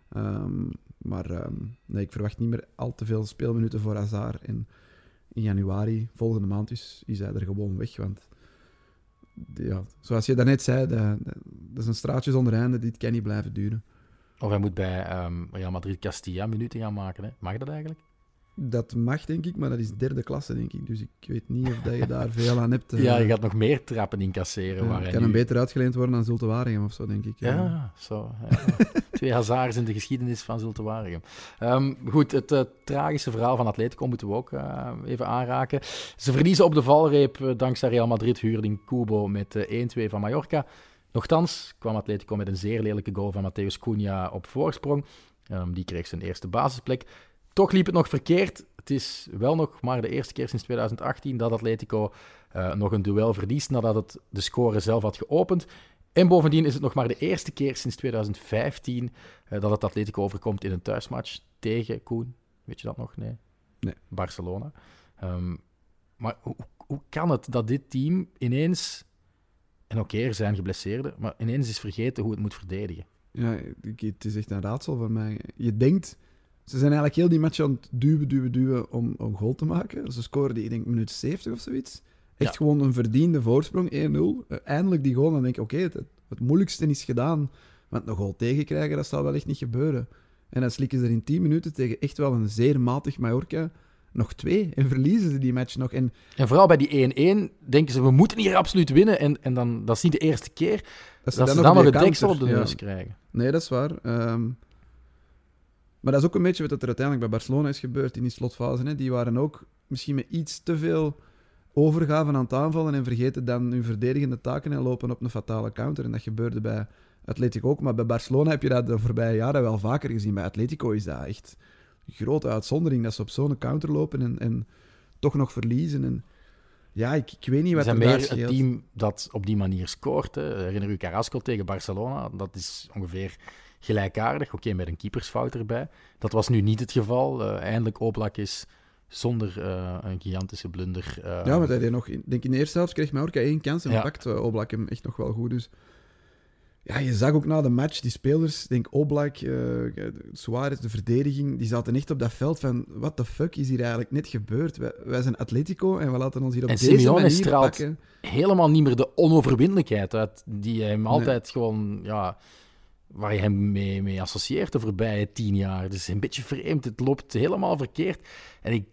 Ehm, maar ehm, nee, ik verwacht niet meer al te veel speelminuten voor Hazard. En in januari, volgende maand, is, is hij er gewoon weg. Want ja, zoals je daarnet zei, dat, dat, is een straatje zonder einde. Dit kan niet blijven duren. Of hij moet bij Real Madrid Castilla minuten gaan maken. Hè? Mag dat eigenlijk? Dat mag, denk ik, maar dat is derde klasse, denk ik. Dus ik weet niet of dat je daar veel aan hebt. eh. Ja, je gaat nog meer trappen incasseren. Ja, waar kan nu- hem beter uitgeleend worden aan Zulte Waregem of zo, denk ik. Ja, zo. ja. Twee Hazards in de geschiedenis van Zulte Waregem. Ehm, goed, het eh, tragische verhaal van Atletico moeten we ook eh, even aanraken. Ze verliezen op de valreep dankzij Real Madrid huurling Kubo met eh, 1-2 van Mallorca. Nochtans kwam Atletico met een zeer lelijke goal van Mateus Cunha op voorsprong. Ehm, die kreeg zijn eerste basisplek. Toch liep het nog verkeerd. Het is wel nog maar de eerste keer sinds 2018 dat Atletico eh, nog een duel verliest nadat het de score zelf had geopend. En bovendien is het nog maar de eerste keer sinds 2015 eh, dat het Atletico overkomt in een thuismatch tegen Koen. Weet je dat nog? Nee. Nee. Barcelona. Ehm, maar hoe, hoe kan het dat dit team ineens, en oké, er zijn geblesseerden, maar ineens is vergeten hoe het moet verdedigen? Ja, het is echt een raadsel voor mij. Je denkt, ze zijn eigenlijk heel die match aan het duwen, duwen, duwen om een goal te maken. Ze scoren die, ik denk, minuut 70 of zoiets. Echt Ja. gewoon een verdiende voorsprong, 1-0. Eh, eindelijk die goal, dan denk ik, oké, het, het moeilijkste is gedaan. Want een goal tegenkrijgen, dat zal wel echt niet gebeuren. En dan slikken ze er in 10 minuten tegen echt wel een zeer matig Mallorca nog twee. En verliezen ze die match nog. En En vooral bij die 1-1 denken ze, we moeten hier absoluut winnen. En, en dan, dat is niet de eerste keer dat dat ze dan nog het deksel op de ja. neus krijgen. Nee, dat is waar. Ehm, maar dat is ook een beetje wat er uiteindelijk bij Barcelona is gebeurd in die slotfase. Hè. Die waren ook misschien met iets te veel overgaven aan het aanvallen en vergeten dan hun verdedigende taken en lopen op een fatale counter. En dat gebeurde bij Atletico ook. Maar bij Barcelona heb je dat de voorbije jaren wel vaker gezien. Bij Atletico is dat echt een grote uitzondering dat ze op zo'n counter lopen en, en toch nog verliezen. En ja, ik, ik weet niet wat er meer scheelt. team dat op die manier scoort. Hè. Herinner u Carrasco tegen Barcelona? Dat is ongeveer gelijkaardig. Oké, met een keepersfout erbij. Dat was nu niet het geval. Eh, eindelijk Oblak is zonder eh, een gigantische blunder. eh, Ja, want hij deed nog, ik denk in de eerste helft kreeg Mallorca één kans en Ja. pakt eh, Oblak hem echt nog wel goed. Dus Ja, je zag ook na de match, die spelers, denk Oblak, Suarez, de verdediging, die zaten echt op dat veld van, what the fuck is hier eigenlijk net gebeurd? Wij, wij zijn Atletico en we laten ons hier op En deze Simeone manier straalt pakken. helemaal niet meer de onoverwinnelijkheid uit die hij hem altijd gewoon, ja, waar je hem mee, mee associeert de voorbije tien jaar. Is een beetje vreemd, het loopt helemaal verkeerd. En ik,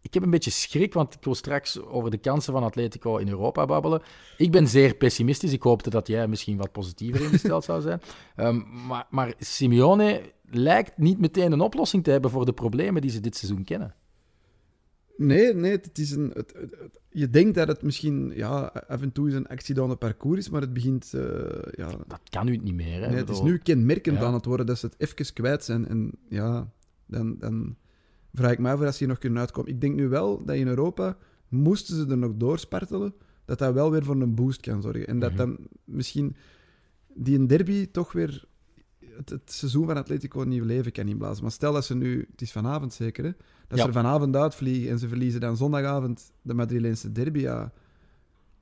ik heb een beetje schrik, want ik wil straks over de kansen van Atletico in Europa babbelen. Ik ben zeer pessimistisch. Ik hoopte dat jij misschien wat positiever ingesteld zou zijn. Ehm, maar, maar Simeone lijkt niet meteen een oplossing te hebben voor de problemen die ze dit seizoen kennen. Nee, nee, het is een, het, het- het- je denkt dat het misschien ja, af en toe is een accident parcours is, maar het begint... eh, ja, Dat kan nu niet meer. Hè? nee, het is nu kenmerkend ja. aan het worden dat ze het even kwijt zijn. En ja, dan, dan vraag ik me af of ze hier nog kunnen uitkomen. Ik denk nu wel dat in Europa, moesten ze er nog doorspartelen, dat dat wel weer voor een boost kan zorgen. En dat Mhm. dan misschien die een derby toch weer het, het seizoen van Atletico een nieuw leven kan inblazen. Maar stel dat ze nu, het is vanavond zeker, hè, dat Ja. ze vanavond uitvliegen en ze verliezen dan zondagavond de Madrileense derby, ja,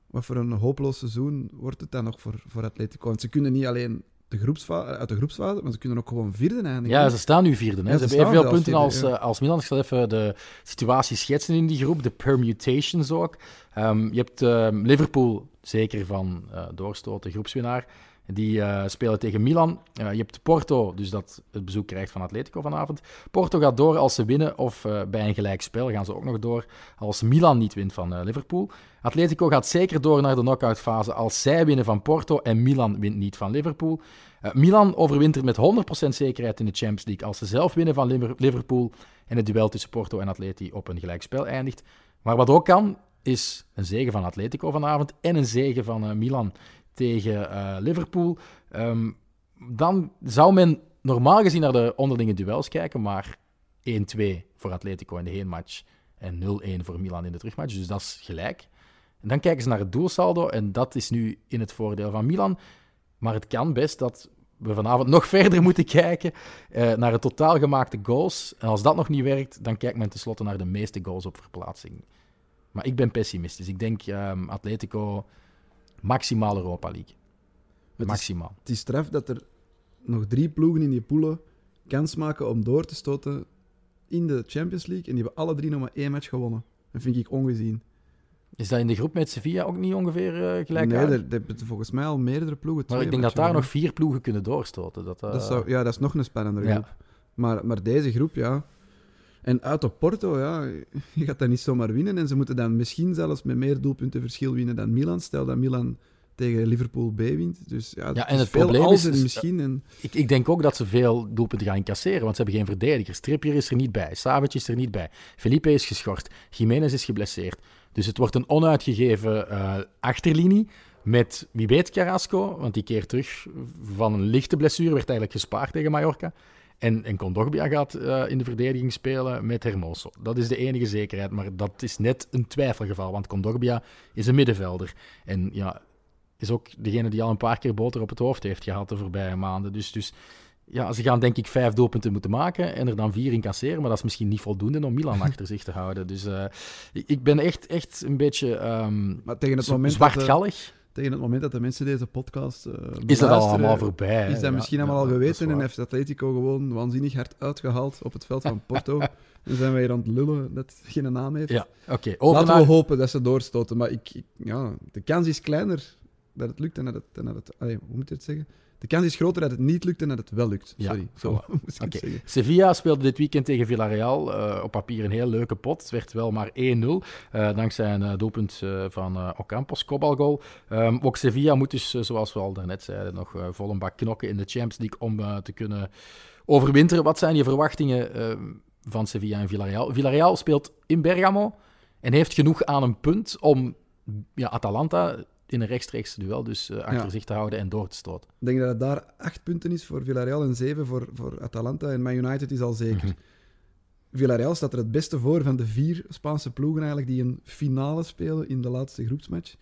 wat voor een hopeloos seizoen wordt het dan nog voor, voor Atletico? Want ze kunnen niet alleen de uit de groepsfase, maar ze kunnen ook gewoon vierde eindigen. Ja, ze staan nu vierde. Hè? Ja, ze ze hebben evenveel punten als, vierde, eh, als Milan. Ik zal even de situatie schetsen in die groep, de permutations ook. Ehm, je hebt ehm, Liverpool, zeker van eh doorstoten, groepswinnaar. Die eh, spelen tegen Milan. Eh, je hebt Porto, dus dat het bezoek krijgt van Atletico vanavond. Porto gaat door als ze winnen, of eh, bij een gelijk spel gaan ze ook nog door als Milan niet wint van Liverpool. Atletico gaat zeker door naar de knockout fase als zij winnen van Porto en Milan wint niet van Liverpool. Milan overwintert met 100% zekerheid in de Champions League als ze zelf winnen van Liver- Liverpool en het duel tussen Porto en Atleti op een gelijkspel eindigt. Maar wat ook kan, is een zege van Atletico vanavond en een zege van Milan tegen eh, Liverpool. Ehm, dan zou men normaal gezien naar de onderlinge duels kijken, maar 1-2 voor Atletico in de heenmatch en 0-1 voor Milan in de terugmatch. Dus dat is gelijk. En dan kijken ze naar het doelsaldo en dat is nu in het voordeel van Milan. Maar het kan best dat we vanavond nog verder moeten kijken eh, naar het totaal gemaakte goals. En als dat nog niet werkt, dan kijkt men tenslotte naar de meeste goals op verplaatsing. Maar ik ben pessimistisch. Ik denk ehm, Atletico maximaal Europa League. is- Maximaal. Het is straf dat er nog drie ploegen in die poelen kans maken om door te stoten in de Champions League. En die hebben alle drie nog maar één match gewonnen. Dat vind ik ongezien. Is dat in de groep met Sevilla ook niet ongeveer eh, gelijk? nee, er, er hebben volgens mij al meerdere ploegen. maar ik denk dat daar nog vier ploegen kunnen doorstoten. Dat, eh, Dat, zou, ja, dat is nog een spannendere Ja. groep. Maar, maar deze groep, ja. En uit op Porto, ja, je gaat dat niet zomaar winnen. En ze moeten dan misschien zelfs met meer doelpunten verschil winnen dan Milan. Stel dat Milan tegen Liverpool B wint. Dus ja, Ja, en het probleem is- is- misschien. En, Ik, ik denk ook dat ze veel doelpunten gaan incasseren, want ze hebben geen verdedigers. Trippier is er niet bij, Savic is er niet bij, Felipe is geschorst, Jiménez is geblesseerd. Dus het wordt een onuitgegeven eh, achterlinie met, wie weet, Carrasco, want die keert terug van een lichte blessure, werd eigenlijk gespaard tegen Mallorca. En, en Kondogbia gaat eh, in de verdediging spelen met Hermoso. Dat is de enige zekerheid, maar dat is net een twijfelgeval, want Kondogbia is een middenvelder. En ja, is ook degene die al een paar keer boter op het hoofd heeft gehad de voorbije maanden. Dus, dus ja, ze gaan denk ik vijf doelpunten moeten maken en er dan vier incasseren, maar dat is misschien niet voldoende om Milan achter zich te houden. Dus eh, ik, ben echt, echt een beetje ehm, maar tegen het, moment de, zwartgallig. Tegen het moment dat de mensen deze podcast eh Is dat allemaal voorbij? Is dat Ja, misschien ja, allemaal al geweten en heeft Atletico gewoon waanzinnig hard uitgehaald op het veld van Porto. en zijn wij hier aan het lullen dat het geen naam heeft. Ja, oké. Laten we hopen dat ze doorstoten. Maar ik, ik- ja, de kans is kleiner dat het lukt en dat het... En dat het allee, hoe moet je het zeggen? De kans is groter dat het niet lukt en dat het wel lukt. Ja, Sorry, zo voilà. moest ik zeggen. Sevilla speelde dit weekend tegen Villarreal. eh, op papier een heel leuke pot. Het werd wel maar 1-0. eh, dankzij een eh, doelpunt van Ocampos, kopbalgoal. Ehm, ook Sevilla moet dus, zoals we al daarnet zeiden, nog vol een bak knokken in de Champions League om te kunnen overwinteren. Wat zijn je verwachtingen eh, van Sevilla en Villarreal? Villarreal speelt in Bergamo en heeft genoeg aan een punt om ja, Atalanta in een rechtstreeks duel dus eh, achter Ja. zich te houden en door te stoten. Ik denk dat het daar acht punten is voor Villarreal en zeven voor, voor Atalanta. En Man United is al zeker. Mhm. Villarreal staat er het beste voor van de vier Spaanse ploegen eigenlijk die een finale spelen in de laatste groepsmatch.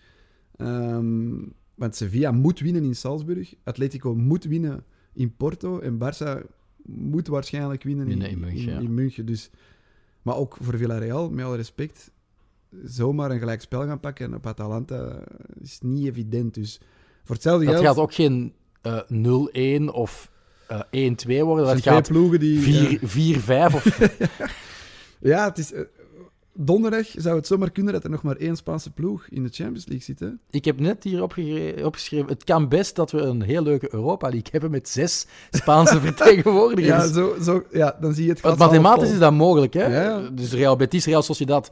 Ehm, want Sevilla moet winnen in Salzburg, Atletico moet winnen in Porto en Barça moet waarschijnlijk winnen in, In- in München, ja. in München. Dus, maar ook voor Villarreal, met alle respect, zomaar een gelijk spel gaan pakken op Atalanta is niet evident. Dus voor hetzelfde Dat geld... gaat ook geen eh, 0-1 of eh, 1-2 worden. Dat zijn gaat twee ploegen die... 4 4-5 of... Ja, het is... eh, donderdag zou het zomaar kunnen dat er nog maar één Spaanse ploeg in de Champions League zit. Hè? Ik heb net hier opgeschreven, het kan best dat we een heel leuke Europa League hebben met zes Spaanse vertegenwoordigers. Ja, zo, zo, ja, dan zie je het mathematisch is dat mogelijk, hè? Ja. Dus Real Betis, Real Sociedad...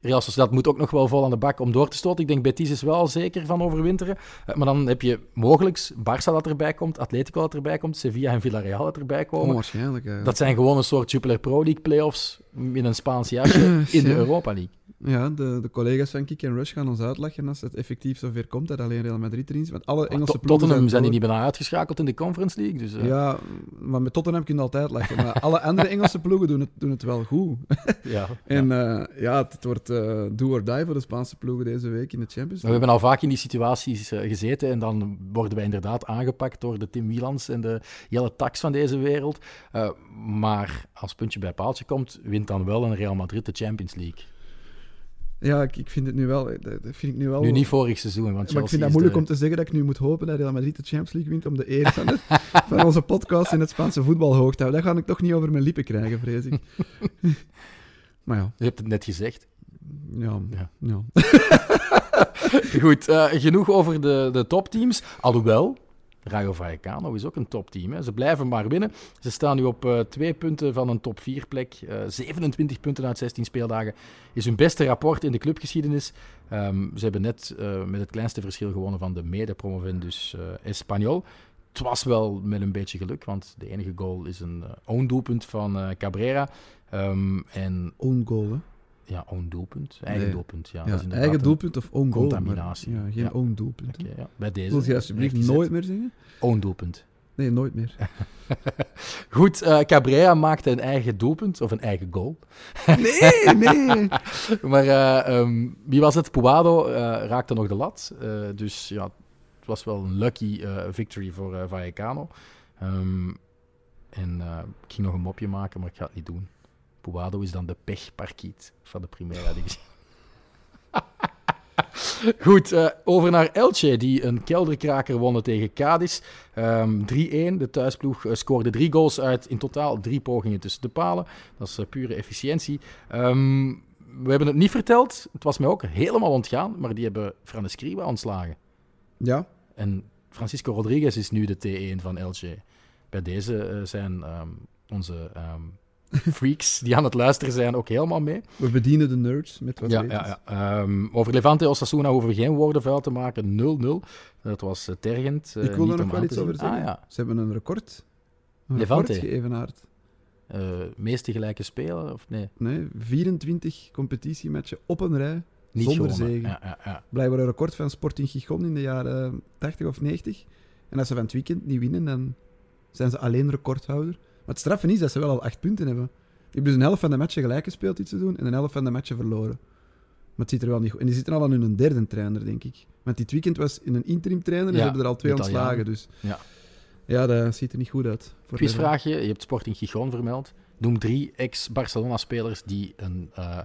Real Sociedad moet ook nog wel vol aan de bak om door te stoten. Ik denk Betis is wel zeker van overwinteren. Eh, Maar dan heb je mogelijk Barça dat erbij komt, Atletico dat erbij komt, Sevilla en Villarreal dat erbij komen. Onwaarschijnlijk eigenlijk. Dat zijn gewoon een soort Jupiler Pro League playoffs in een Spaans jasje in de. Europa League. Ja, de, de collega's van Kick en Rush gaan ons uitlachen als het effectief zover komt dat alleen Real Madrid erin zit. Want alle Engelse ploegen Tottenham zijn die niet bijna uitgeschakeld in de Conference League. Dus, eh, Ja, maar met Tottenham kun je altijd lachen. Maar alle andere Engelse ploegen doen het, doen het wel goed. ja. En Ja. ja, ja het, het wordt eh do or die voor de Spaanse ploegen deze week in de Champions We League. hebben al vaak in die situaties eh, gezeten en dan worden wij inderdaad aangepakt door de Tim Wielans en de Jelle Tax van deze wereld. Eh, maar als puntje bij paaltje komt, wint dan wel een Real Madrid de Champions League. Ja, ik, ik vind het nu wel... Dat dat vind ik nu wel Nu niet vorig seizoen, want maar ik Chelsea vind dat is moeilijk de- om te zeggen dat ik nu moet hopen dat Real Madrid de Champions League wint om de eer van onze podcast in het Spaanse voetbal hoog te houden. Dat ga ik toch niet over mijn lippen krijgen, vrees ik. maar ja, Je hebt het net gezegd. ja, Ja. ja. Goed, eh, genoeg over de, de topteams. Alhoewel, Rayo Vallecano is ook een topteam. Ze blijven maar winnen. Ze staan nu op eh, twee punten van een top 4 plek. Eh, 27 punten uit 16 speeldagen is hun beste rapport in de clubgeschiedenis. Ehm, ze hebben net eh, met het kleinste verschil gewonnen van de mede-promovendus eh Espanyol. Het was wel met een beetje geluk, want de enige goal is een eh, own doelpunt van eh, Cabrera. Ehm, en Own goal, hè. Ja, own doelpunt. Eigen Nee. doelpunt. Ja, Ja, eigen doelpunt of own goal. maar- contaminatie. Ja, geen Ja. own doelpunt. Oké, ja, bij deze. Wil je alsjeblieft nooit meer zeggen? Own doelpunt. Nee, nooit meer. Goed, eh Cabrera maakte een eigen doelpunt, of een eigen goal. Nee, nee. Maar eh, ehm, wie was het? Puado eh, raakte nog de lat. Dus ja, het was wel een lucky victory voor Vallecano. Ehm, en ik ging nog een mopje maken, maar ik ga het niet doen. Puado is dan de pechparkiet van de Primera Divisie. Goed, eh, over naar Elche, die een kelderkraker wonnen tegen Cadiz. Ehm 3-1. De thuisploeg eh, scoorde drie goals uit in totaal drie pogingen tussen de palen. Dat is eh, pure efficiëntie. Ehm, we hebben het niet verteld. Het was mij ook helemaal ontgaan, maar die hebben Fran Escriba ontslagen. Ja, En Francisco Rodriguez is nu de T1 van Elche. Bij deze zijn ehm, onze freaks die aan het luisteren zijn ook helemaal mee. we bedienen de nerds met wat Ja, ja, ja. Ehm, over Levante Osasuna hoeven we geen woorden vuil te maken. 0-0. Dat was eh, tergend. eh, Ik wil er nog wel iets over zeggen. Ah ja. Ze hebben een record. Een Levante. record geëvenaard. Eh, meeste gelijke spelen? Of nee? Nee, 24 competitiematchen op een rij. Niet Zonder gewonnen. zegen. Ja, ja, ja. Blijkbaar een record van Sporting Gijon in de jaren 80 of 90. En als ze van het weekend niet winnen, dan zijn ze alleen recordhouder. Maar het straffen is dat ze wel al acht punten hebben. Die hebben dus een helft van de matchen gelijk gespeeld dit seizoen en een helft van de matchen verloren. Maar het ziet er wel niet goed. En die zitten al aan hun derde trainer, denk ik. Want dit weekend was in een interim trainer en Ja, ze hebben er al twee Italiaan. ontslagen. Dus Ja. ja, dat ziet er niet goed uit. Quizvraagje. Je hebt Sporting Gijon vermeld. Noem drie ex-Barcelona-spelers die een eh,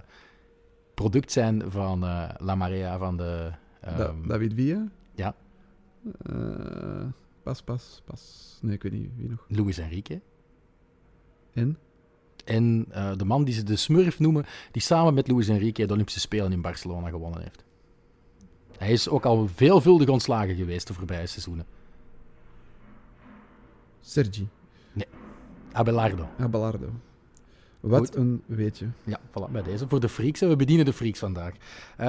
product zijn van eh, La Marea van de... Da- ehm, David Villa? ja. Eh, pas, pas, pas. Nee, ik weet niet wie nog. Luis Enrique. En? En eh, de man die ze de Smurf noemen, die samen met Luis Enrique de Olympische Spelen in Barcelona gewonnen heeft. Hij is ook al veelvuldig ontslagen geweest de voorbije seizoenen. Sergi. Abelardo. Abelardo. Wat Goed. een weetje. Ja, voilà, bij deze. Voor de freaks. We bedienen de freaks vandaag. Eh,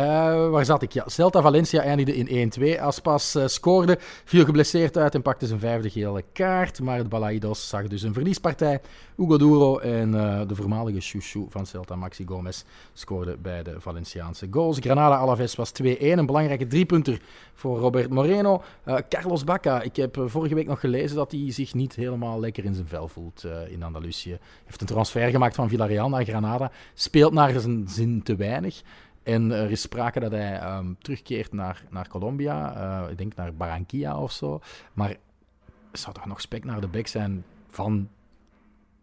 waar zat ik? Ja, Celta Valencia eindigde in 1-2. Aspas eh, scoorde, viel geblesseerd uit en pakte zijn vijfde gele kaart. Maar het Balaidos zag dus een verliespartij. Hugo Duro en eh, de voormalige chouchou van Celta, Maxi Gomez, scoorden bij de Valenciaanse goals. Granada Alaves was 2-1. Een belangrijke driepunter voor Robert Moreno. Carlos Bacca, ik heb vorige week nog gelezen dat hij zich niet helemaal lekker in zijn vel voelt in Andalusië. heeft een transfer gemaakt van Villarreal naar Granada. Speelt naar zijn zin te weinig. En er is sprake dat hij ehm, terugkeert naar, naar Colombia. eh, ik denk naar Barranquilla of zo. Maar zou toch nog spek naar de bek zijn van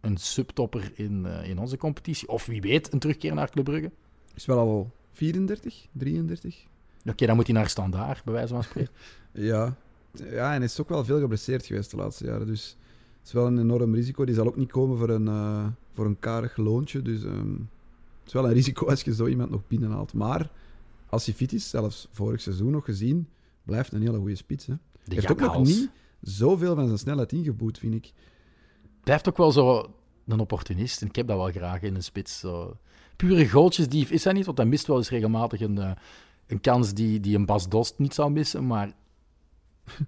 een subtopper in, eh, in onze competitie? Of wie weet, een terugkeer naar Club Brugge? Is wel al 34, 33? Oké, dan moet hij naar Standaard, bij wijze van spreken. Ja. Ja, en hij is ook wel veel geblesseerd geweest de laatste jaren. Dus het is wel een enorm risico. Die zal ook niet komen voor een, eh, voor een karig loontje. Dus ehm, het is wel een risico als je zo iemand nog binnenhaalt. Maar als hij fit is, zelfs vorig seizoen nog gezien, blijft een hele goede spits. Hè. De heeft ook nog niet zoveel van zijn snelheid ingeboet, vind ik. blijft ook wel zo een opportunist. En ik heb dat wel graag in een spits. Zo. Pure goaltjesdief is hij niet, want hij mist wel eens regelmatig een, eh, een kans die, die een Bas Dost niet zou missen. Maar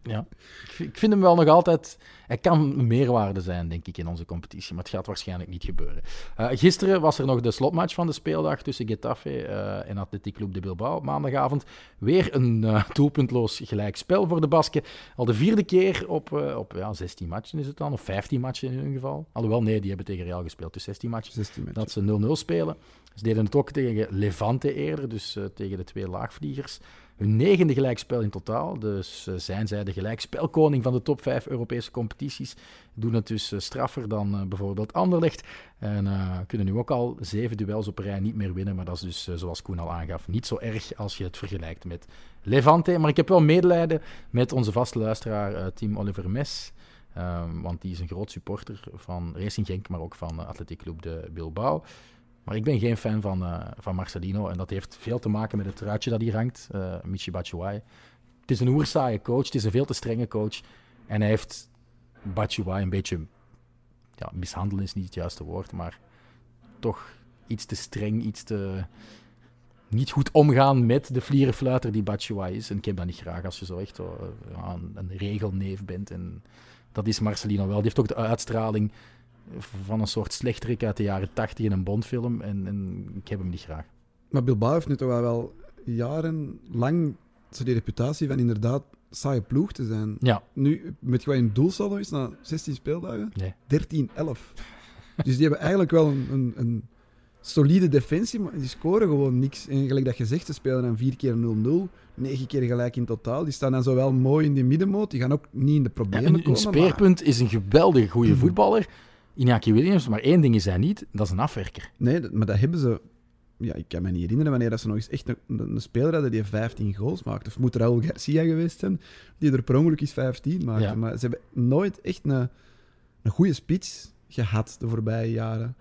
ja, ik, vind- hem wel nog altijd... Hij kan meerwaarde zijn, denk ik, in onze competitie. Maar het gaat waarschijnlijk niet gebeuren. Eh, gisteren was er nog de slotmatch van de speeldag tussen Getafe eh, en Athletic Club de Bilbao. Maandagavond weer een eh, doelpuntloos gelijkspel voor de Basken. Al de vierde keer op, op ja, 16 matchen is het dan, of 15 matchen in hun geval. Alhoewel, nee, die hebben tegen Real gespeeld, dus 16 matchen. 16 matchen. Dat ze 0-0 spelen. Ze deden het ook tegen Levante eerder, dus tegen de twee laagvliegers. Hun negende gelijkspel in totaal. Dus eh, zijn zij de gelijkspelkoning van de top 5 Europese competities. Doen het dus eh, straffer dan eh, bijvoorbeeld Anderlecht. En kunnen nu ook al zeven duels op rij niet meer winnen. Maar dat is dus, zoals Koen al aangaf, niet zo erg als je het vergelijkt met Levante. Maar ik heb wel medelijden met onze vaste luisteraar Team Oliver Mes. Ehm, want die is een groot supporter van Racing Genk, maar ook van Athletic Club de Bilbao. Maar ik ben geen fan van, eh, van Marcelino. En dat heeft veel te maken met het truitje dat hier hangt, uh, Michi Batshuayi. Het is een oerzaaie coach, het is een veel te strenge coach. En hij heeft Batshuayi een beetje... Ja, mishandelen is niet het juiste woord, maar toch iets te streng, iets te... Niet goed omgaan met de vlierenfluiter die Batshuayi is. En ik heb dat niet graag als je zo echt een, een regelneef bent. En dat is Marcelino wel. Die heeft ook de uitstraling van een soort slechterik uit de jaren 80 in een Bondfilm. En, en ik heb hem niet graag. Maar Bilbao heeft nu toch wel, jarenlang zo die reputatie van inderdaad saaie ploeg te zijn. Ja. Nu, met wat je doelsaldo is na 16 speeldagen? Nee. 13-11. dus die hebben eigenlijk wel een, een, een, solide defensie, maar die scoren gewoon niks. En gelijk dat je zegt, ze spelen dan 4 keer 0-0, 9 keer gelijk in totaal. Die staan dan zo wel mooi in die middenmoot. Die gaan ook niet in de problemen ja, een, komen. Een speerpunt maar... is een geweldig goede mm -hmm. Iñaki Williams, maar één ding is hij niet, dat is een afwerker. Nee, dat, maar dat hebben ze... Ja, ik kan me niet herinneren wanneer dat ze nog eens echt een, een, speler hadden die 15 goals maakt. Of moet Raúl Garcia geweest zijn, die er per ongeluk is 15 maakte. Ja. Maar ze hebben nooit echt een, een goede spits gehad de voorbije jaren.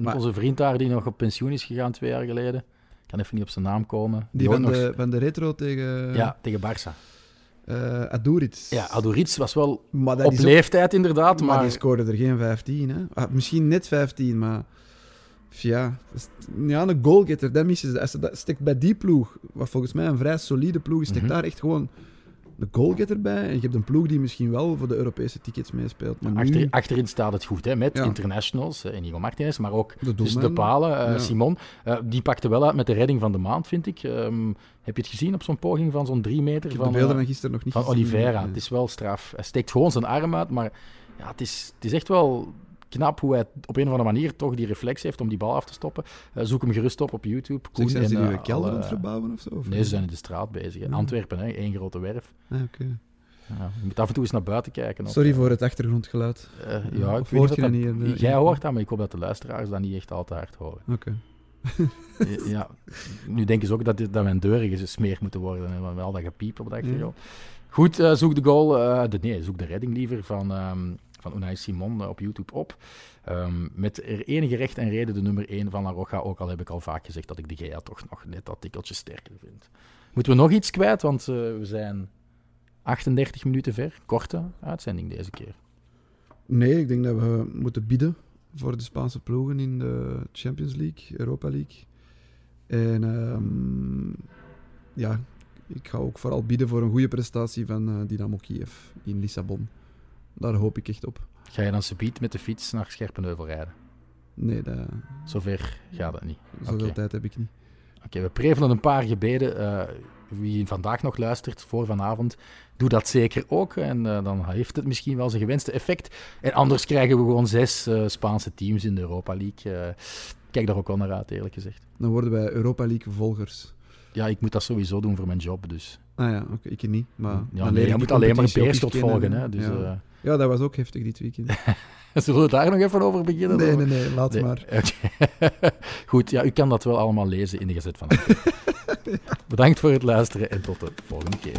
Maar, onze vriend daar die nog op pensioen is gegaan twee jaar geleden, ik kan even niet op zijn naam komen. Die, die van, nog... de, van de retro tegen... Ja, tegen Barça. Uh. Ja, Aduriz was wel op leeftijd ook... inderdaad, maar... maar... die scoorde er geen 15, hè. Ah, misschien net 15, maar... Ja, ja, een goalgetter, dat missen ze. Als ze dat stekt bij die ploeg, wat volgens mij een vrij solide ploeg is, stekt mm -hmm. daar echt gewoon een goalgetter bij. En je hebt een ploeg die misschien wel voor de Europese tickets meespeelt. Maar Achter, nu... Achterin staat het goed, hè, met ja. internationals, uh, Inigo Martinez, maar ook de, dus de palen, uh, ja. Simon. Uh, die pakte wel uit met de redding van de maand, vind ik. Um, heb je het gezien op zo'n poging van zo'n drie meter? Ik van, de beelden van gisteren nog niet Van gezien, Oliveira. Het is wel straf. Hij steekt gewoon zijn arm uit, maar ja, het, is, het is echt wel knap hoe hij op een of andere manier toch die reflex heeft om die bal af te stoppen. Uh, zoek hem gerust op op YouTube. Koen zijn ze nu een kelder aan het verbouwen of zo? Of nee, ze zijn in de straat bezig. Ja. Antwerpen, hè, één grote werf. Ah, okay. Ja, je moet af en toe eens naar buiten kijken. Sorry of, voor het achtergrondgeluid. Uh, ja, ik weet dat, dat niet de... Jij hoort dat, maar ik hoop dat de luisteraars dat niet echt al te hard horen. Oké. Okay. ja, nu denken ze ook dat, dit, dat mijn deuren gesmeerd moeten worden. En wel dat gepiep op de achtergrond. Ja. Goed, uh, zoek de goal. Uh, de, nee, zoek de redding liever van, um, van Unai Simon uh, op YouTube op. Um, met er enige recht en reden de nummer 1 van La Roja. Ook al heb ik al vaak gezegd dat ik de GA toch nog net dat tikkeltje sterker vind. Moeten we nog iets kwijt? Want we zijn 38 minuten ver. Korte uitzending deze keer. Nee, ik denk dat we moeten bieden voor de Spaanse ploegen in de Champions League, Europa League. En um, ja, ik ga ook vooral bieden voor een goede prestatie van uh, Dynamo Kiev in Lissabon. Daar hoop ik echt op. Ga je dan subiet met de fiets naar Scherpenheuvel rijden? Nee, dat... Zover gaat dat niet. Zoveel okay. tijd heb ik niet. Oké, okay, we prevelen een paar gebeden. Uh, wie vandaag nog luistert voor vanavond, doe dat zeker ook. En uh, dan heeft het misschien wel zijn gewenste effect. En anders krijgen we gewoon zes uh, Spaanse teams in de Europa League. kijk daar ook wel naar uit, eerlijk gezegd. Dan worden wij Europa League volgers. Ja, ik moet dat sowieso doen voor mijn job, dus. Ah ja, oké, okay, ik niet. Maar ja, nee, je moet alleen maar Beerschot volgen, hè. Dus, ja. ja, dat was ook heftig dit weekend. Zullen we daar nog even over beginnen? Nee, nee, nee, laat nee. maar. Okay. Goed, ja, u kan dat wel allemaal lezen in de Gezet van ja. Bedankt voor het luisteren en tot de volgende keer.